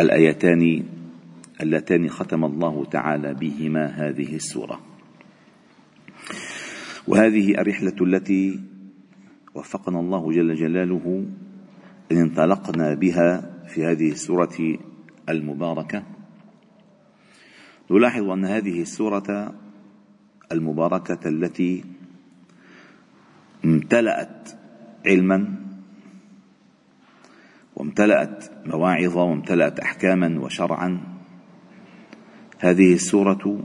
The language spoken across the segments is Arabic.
الآيتان اللتان ختم الله تعالى بهما هذه السورة. وهذه الرحلة التي وفقنا الله جل جلاله أن انطلقنا بها في هذه السورة المباركة. نلاحظ أن هذه السورة المباركة التي امتلأت علما وامتلأت مواعظ وامتلأت أحكاما وشرعا. هذه السورة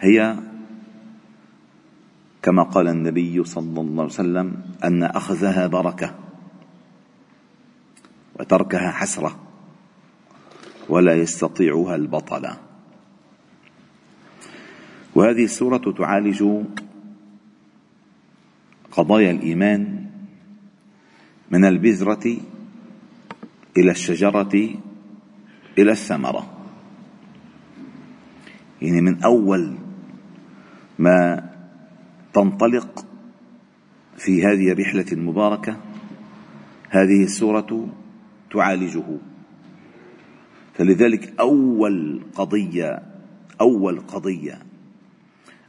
هي كما قال النبي صلى الله عليه وسلم أن أخذها بركة وتركها حسرة ولا يستطيعها البطل. وهذه السورة تعالج قضايا الإيمان من البذرة إلى الشجرة إلى الثمرة. يعني من أول ما تنطلق في هذه الرحلة المباركة هذه السورة تعالجه. فلذلك أول قضية أول قضية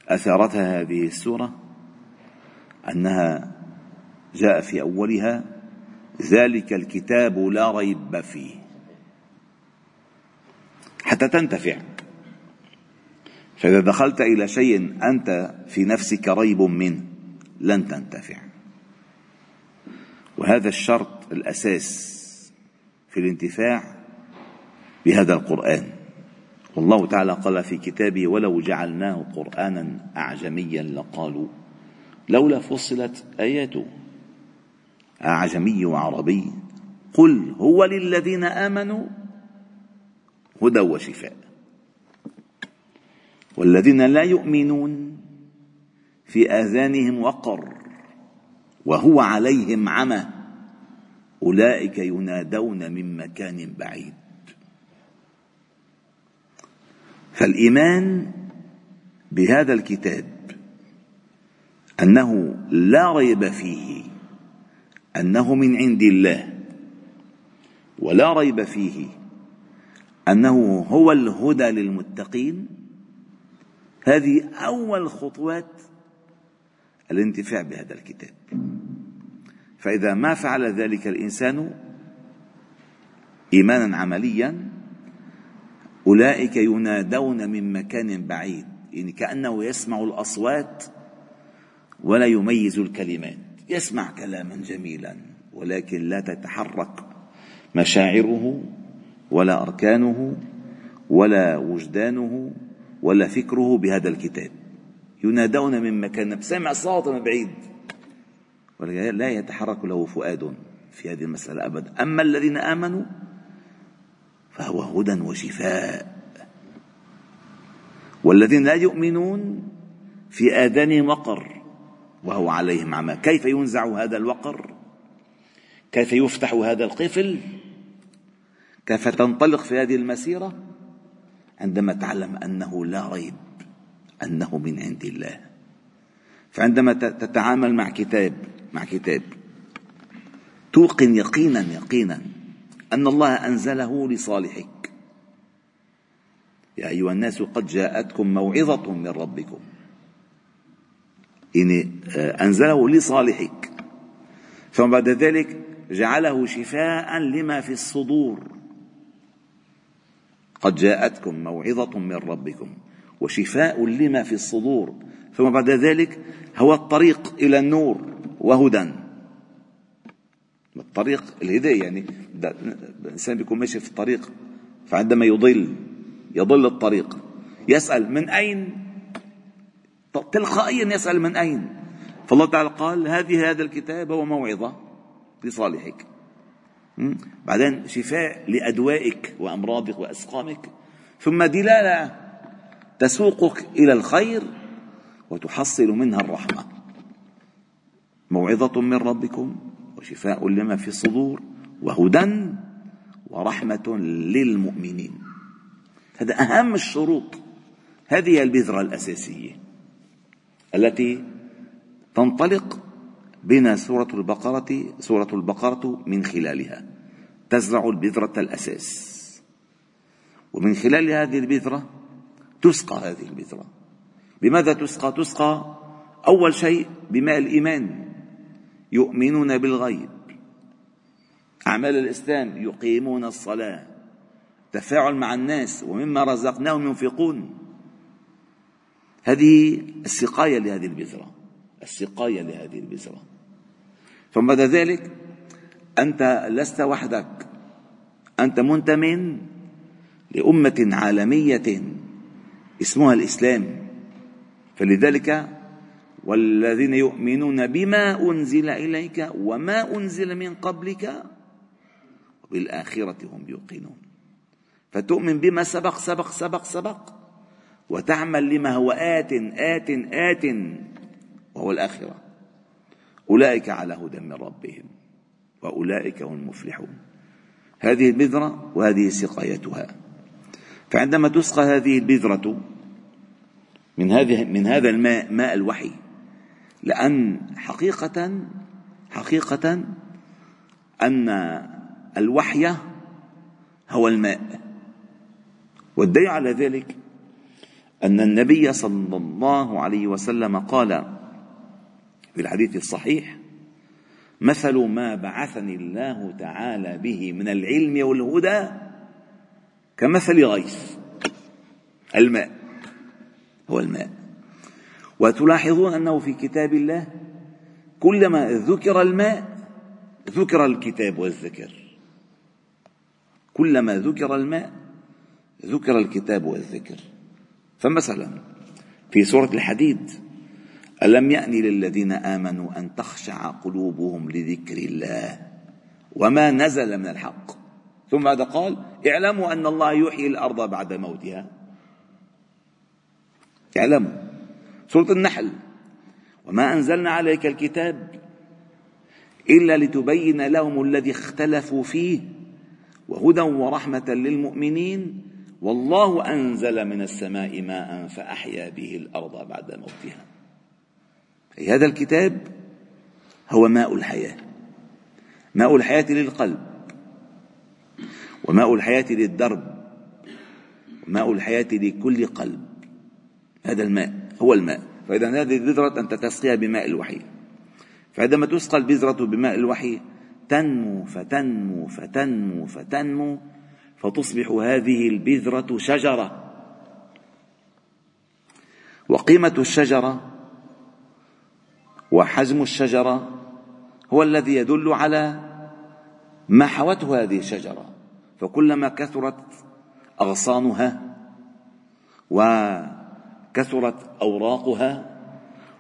أثارتها هذه السورة أنها جاء في أولها ذلك الكتاب لا ريب فيه. حتى تنتفع. فإذا دخلت إلى شيء أنت في نفسك ريب منه لن تنتفع. وهذا الشرط الأساس في الانتفاع بهذا القرآن. والله تعالى قال في كتابه ولو جعلناه قرآنا أعجميا لقالوا لولا فصلت آياته. أعجمي وعربي. قل هو للذين آمنوا هدى وشفاء. والذين لا يؤمنون في آذانهم وقر وهو عليهم عمى أولئك ينادون من مكان بعيد. فالإيمان بهذا الكتاب أنه لا ريب فيه أنه من عند الله ولا ريب فيه أنه هو الهدى للمتقين. هذه أول خطوات الانتفاع بهذا الكتاب. فإذا ما فعل ذلك الإنسان إيمانا عمليا أولئك ينادون من مكان بعيد يعني كأنه يسمع الأصوات ولا يميز الكلمات. يسمع كلاما جميلا ولكن لا تتحرك مشاعره ولا أركانه ولا وجدانه ولا فكره بهذا الكتاب. ينادون من مكان سمع صوت من بعيد. لا يتحرك له فؤاد في هذه المسألة أبدا. أما الذين آمنوا فهو هدى وشفاء. والذين لا يؤمنون في آذانهم وقر. وهو عليهم عمى. كيف ينزع هذا الوقر؟ كيف يفتح هذا القفل؟ كيف تنطلق في هذه المسيرة؟ عندما تعلم أنه لا ريب أنه من عند الله. فعندما تتعامل مع كتاب مع كتاب توقن يقينا يقينا أن الله أنزله لصالحك. يا أيها الناس قد جاءتكم موعظة من ربكم. يعني أنزله لصالحك ثم بعد ذلك جعله شفاء لما في الصدور. قد جاءتكم موعظة من ربكم وشفاء لما في الصدور. ثم بعد ذلك هو الطريق إلى النور وهدى. الطريق الهداية يعني الإنسان بيكون ماشي في الطريق فعندما يضل يضل الطريق. يسأل من أين؟ تلقائيا يسأل من أين؟ فالله تعالى قال هذه هذا الكتاب هو موعظة لصالحك. بعدين شفاء لأدوائك وأمراضك وأسقامك. ثم دلالة تسوقك إلى الخير وتحصل منها الرحمة. موعظة من ربكم وشفاء لما في الصدور وهدى ورحمة للمؤمنين. هذا أهم الشروط. هذه البذرة الأساسية. التي تنطلق بنا سورة البقرة سورة البقرة من خلالها. تزرع البذرة الأساس. ومن خلال هذه البذرة تسقى هذه البذرة. بماذا تسقى؟ تسقى أول شيء بماء الإيمان. يؤمنون بالغيب. أعمال الإسلام يقيمون الصلاة. تفاعل مع الناس. ومما رزقناهم ينفقون. هذه السقاية لهذه البذرة السقاية لهذه البذرة. ثم بعد ذلك أنت لست وحدك أنت منتمن لأمة عالمية اسمها الإسلام. فلذلك والذين يؤمنون بما أنزل إليك وما أنزل من قبلك وبالآخرة هم يوقنون. فتؤمن بما سبق سبق سبق سبق. وتعمل لما هو آت آت آت وهو الآخرة. أولئك على هدى من ربهم وأولئك هم المفلحون. هذه البذرة وهذه سقايتها. فعندما تسقى هذه البذرة من هذه من هذا الماء ماء الوحي لأن حقيقة حقيقة أن الوحي هو الماء. والدليل على ذلك أن النبي صلى الله عليه وسلم قال في الحديث الصحيح مثل ما بعثني الله تعالى به من العلم والهدى كمثل غيث. الماء. هو الماء. وتلاحظون أنه في كتاب الله كلما ذكر الماء ذكر الكتاب والذكر. كلما ذكر الماء ذكر الكتاب والذكر. فمثلا في سورة الحديد ألم يأن للذين آمنوا أن تخشع قلوبهم لذكر الله وما نزل من الحق؟ ثم بعد قال؟ اعلموا أن الله يحيي الأرض بعد موتها. اعلموا. سورة النحل وما أنزلنا عليك الكتاب إلا لتبين لهم الذي اختلفوا فيه وهدى ورحمة للمؤمنين والله أنزل من السماء ماء فأحيا به الأرض بعد موتها. هذا الكتاب هو ماء الحياة. ماء الحياة للقلب. وماء الحياة للدرب. وماء الحياة لكل قلب. هذا الماء هو الماء. فإذا هذه البذرة أنت تسقيها بماء الوحي. فعندما تسقى البذرة بماء الوحي تنمو فتنمو فتنمو فتنمو فتصبح هذه البذرة شجرة. وقيمة الشجرة وحجم الشجرة هو الذي يدل على ما حوته هذه الشجرة. فكلما كثرت أغصانها وكثرت أوراقها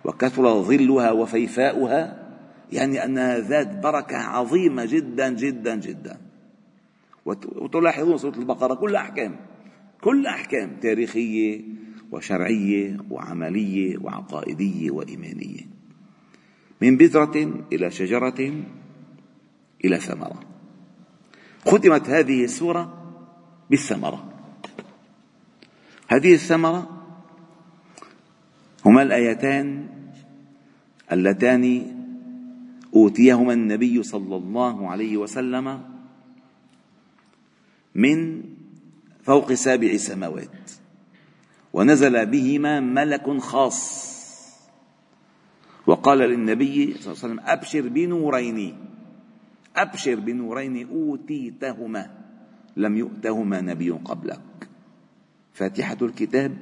وكثر ظلها وفيفاؤها يعني أنها ذات بركة عظيمة جدا جدا جدا. وتلاحظون سورة البقرة كلها أحكام كل أحكام تاريخية وشرعية وعملية وعقائدية وإيمانية. من بذرة إلى شجرة إلى ثمرة. ختمت هذه السورة بالثمرة. هذه الثمرة هما الآيتان اللتان أوتيهما النبي صلى الله عليه وسلم من فوق سابع سماوات ونزل بهما ملك خاص. وقال للنبي صلى الله عليه وسلم أبشر بنورين. أبشر بنورين أوتيتهما. لم يؤتهما نبي قبلك. فاتحة الكتاب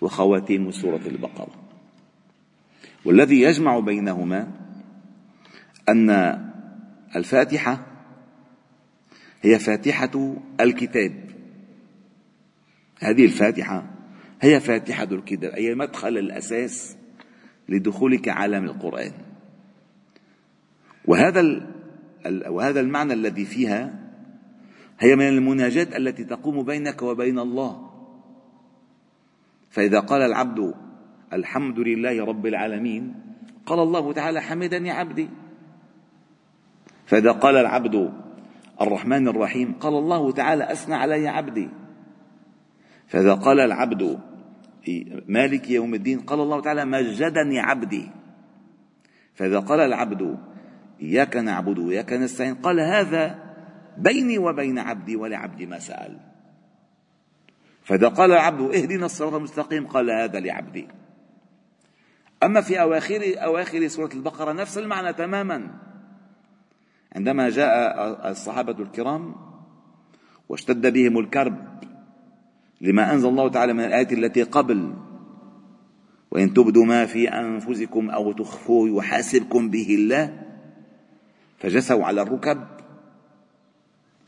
وخواتيم سورة البقرة. والذي يجمع بينهما أن الفاتحة هي فاتحة الكتاب. هذه الفاتحة هي فاتحة الكتاب أي مدخل الأساس لدخولك عالم القرآن. وهذا وهذا المعنى الذي فيها هي من المناجات التي تقوم بينك وبين الله. فإذا قال العبد الحمد لله رب العالمين قال الله تعالى حمدني عبدي. فإذا قال العبد الرحمن الرحيم. قال الله تعالى أثنى علي عبدي. فإذا قال العبد مالك يوم الدين قال الله تعالى مجدني عبدي. فإذا قال العبد إياك نعبد وإياك نستعين قال هذا بيني وبين عبدي ولعبدي ما سأل. فإذا قال العبد اهدنا الصراط المستقيم قال هذا لعبدي. أما في أواخر أواخر سورة البقرة نفس المعنى تماما. عندما جاء الصحابة الكرام واشتد بهم الكرب لما أنزل الله تعالى من الآيات التي قبل وإن تبدوا ما في أنفسكم أو تخفوه يحاسبكم به الله فجسوا على الركب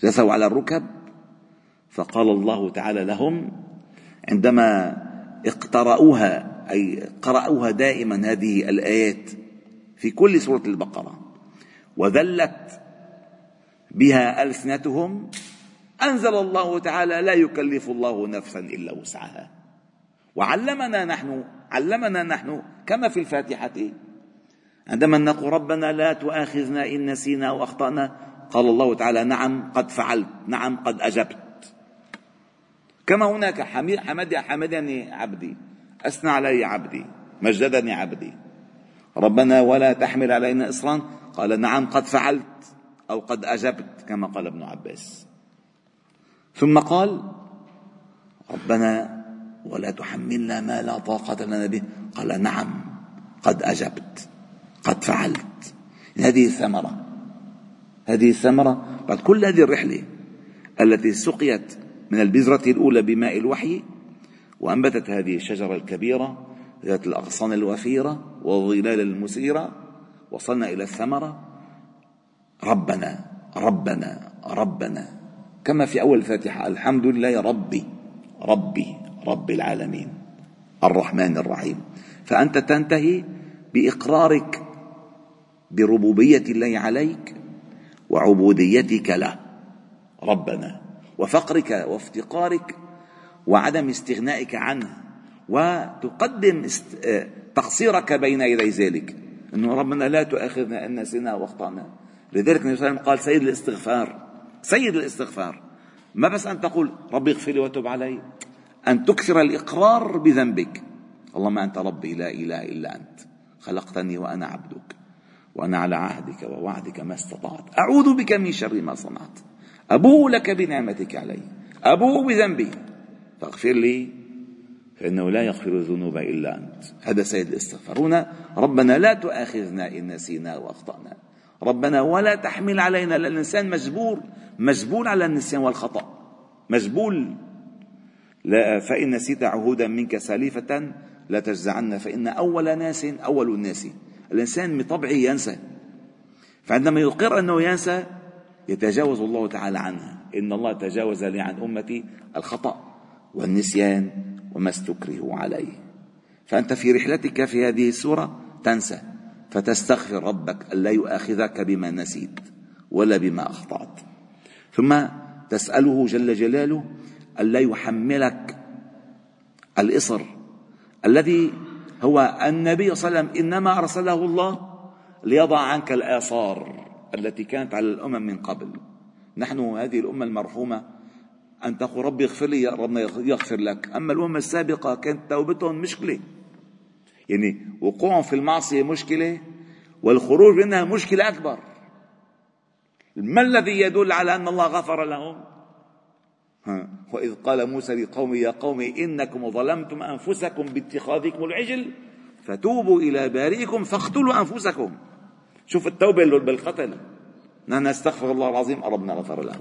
جسوا على الركب فقال الله تعالى لهم عندما اقترأوها أي قرأوها دائما هذه الآيات في كل سورة البقرة وذلت بها ألسنتهم. أنزل الله تعالى لا يكلف الله نفسا إلا وسعها. وعلمنا نحن علمنا نحن كما في الفاتحة عندما نقول ربنا لا تؤاخذنا إن نسينا وأخطأنا قال الله تعالى نعم قد فعلت نعم قد أجبت. كما هناك حمد حمدني عبدي أثنى علي عبدي مجدني عبدي. ربنا ولا تحمل علينا إصرا قال نعم قد فعلت أو قد أجبت كما قال ابن عباس. ثم قال ربنا ولا تحملنا ما لا طاقة لنا به. قال نعم قد أجبت قد فعلت. هذه الثمرة هذه الثمرة بعد كل هذه الرحلة التي سقيت من البذرة الأولى بماء الوحي وأنبتت هذه الشجرة الكبيرة ذات الأغصان الوفيرة والظلال المسيرة وصلنا إلى الثمرة ربنا ربنا ربنا. كما في أول الفاتحة الحمد لله ربي ربي رب العالمين الرحمن الرحيم. فأنت تنتهي بإقرارك بربوبية الله عليك وعبوديتك له ربنا. وفقرك وافتقارك وعدم استغنائك عنه وتقدم تقصيرك بين يدي ذلك. إنه ربنا لا تؤاخذنا إن نسينا وأخطأنا. لذلك النبي صلى الله عليه وسلم قال سيد الاستغفار سيد الاستغفار. ما بس أن تقول ربي اغفر لي وتب علي أن تكثر الإقرار بذنبك. اللهم أنت ربي لا إله إلا أنت خلقتني وأنا عبدك وأنا على عهدك ووعدك ما استطعت. أعوذ بك من شر ما صنعت. ابوء لك بنعمتك علي ابوء بذنبي فاغفر لي فإنه لا يغفر الذنوب إلا أنت. هذا سيد الاستغفار هنا ربنا لا تؤاخذنا إن نسينا وأخطأنا. ربنا ولا تحمل علينا الإنسان مجبور مجبول على النسيان والخطأ. مجبول. لا فإن نسيت عهودا منك سالفة لا تجزعن فإن أول ناس أول الناس. الإنسان بطبعه ينسى. فعندما يقر أنه ينسى يتجاوز الله تعالى عنه إن الله تجاوز لي عن أمتي الخطأ والنسيان وما استكرهوا عليه. فأنت في رحلتك في هذه السورة تنسى. فتستغفر ربك ألا يؤاخذك بما نسيت ولا بما أخطأت. ثم تسأله جل جلاله ألا يحملك الإصر الذي هو النبي صلى الله عليه وسلم إنما أرسله الله ليضع عنك الآثار التي كانت على الأمم من قبل. نحن هذه الأمة المرحومة أن تقول ربي اغفر لي يا ربنا يغفر لك. أما الأمة السابقة كانت توبتهم مشكلة. يعني وقوعهم في المعصية مشكلة والخروج منها مشكلة أكبر. ما الذي يدل على أن الله غفر لهم؟ ها وإذ قال موسى لقومه يا قوم إنكم ظلمتم أنفسكم باتخاذكم العجل فتوبوا إلى بارئكم فاقتلوا أنفسكم. شوف التوبة بالقتل نحن نستغفر الله العظيم ربنا غفر له.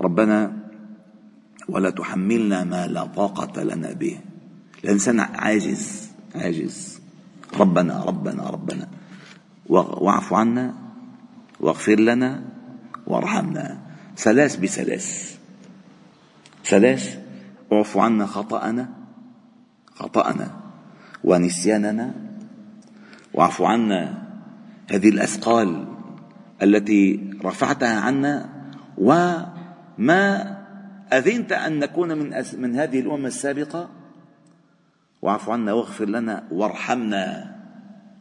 ربنا ولا تحملنا ما لا طاقة لنا به. الإنسان عاجز عاجز. ربنا ربنا ربنا. واعف عنا واغفر لنا وارحمنا. ثلاث بثلاث. ثلاث اعف عنا خطأنا خطأنا. ونسياننا. واعف عنا هذه الأثقال التي رفعتها عنا وما أذنت أن نكون من من هذه الأمم السابقة؟ واعف عنا واغفر لنا وارحمنا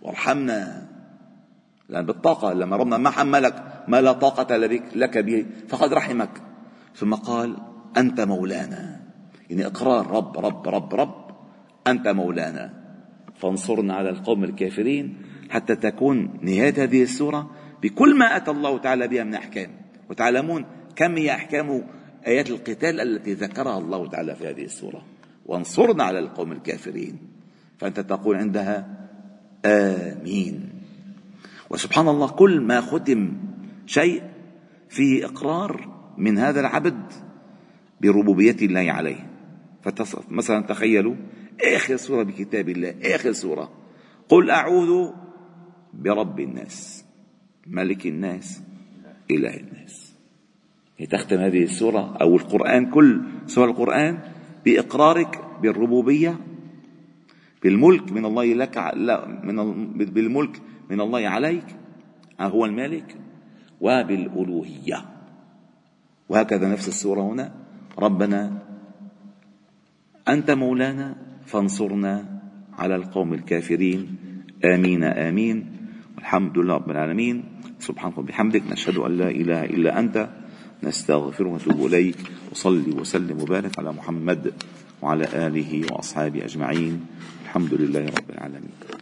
وارحمنا. لأن بالطاقة لما ربنا ما حملك ما لا طاقة لك به فقد رحمك. ثم قال أنت مولانا. يعني إقرار رب رب رب رب أنت مولانا. فانصرنا على القوم الكافرين حتى تكون نهاية هذه السورة بكل ما أتى الله تعالى بها من أحكام. وتعلمون كم هي أحكام آيات القتال التي ذكرها الله تعالى في هذه السورة؟ وانصرنا على القوم الكافرين. فأنت تقول عندها آمين. وسبحان الله كل ما ختم شيء فيه إقرار من هذا العبد بربوبية الله عليه. مثلا تخيلوا آخر سورة بكتاب الله آخر سورة. قل أعوذ برب الناس ملك الناس إله الناس. تختم هذه السورة أو القرآن كل سورة القرآن بإقرارك بالربوبية بالملك من الله لك لا من بالملك من الله عليك هو المالك وبالألوهية. وهكذا نفس السورة هنا. ربنا أنت مولانا فانصرنا على القوم الكافرين. آمين آمين. والحمد لله رب العالمين. سبحانك وبحمدك نشهد أن لا إله إلا أنت. نستغفر ونتوب إليك. وصلي وسلم وبارك على محمد وعلى آله وأصحابه أجمعين. الحمد لله رب العالمين.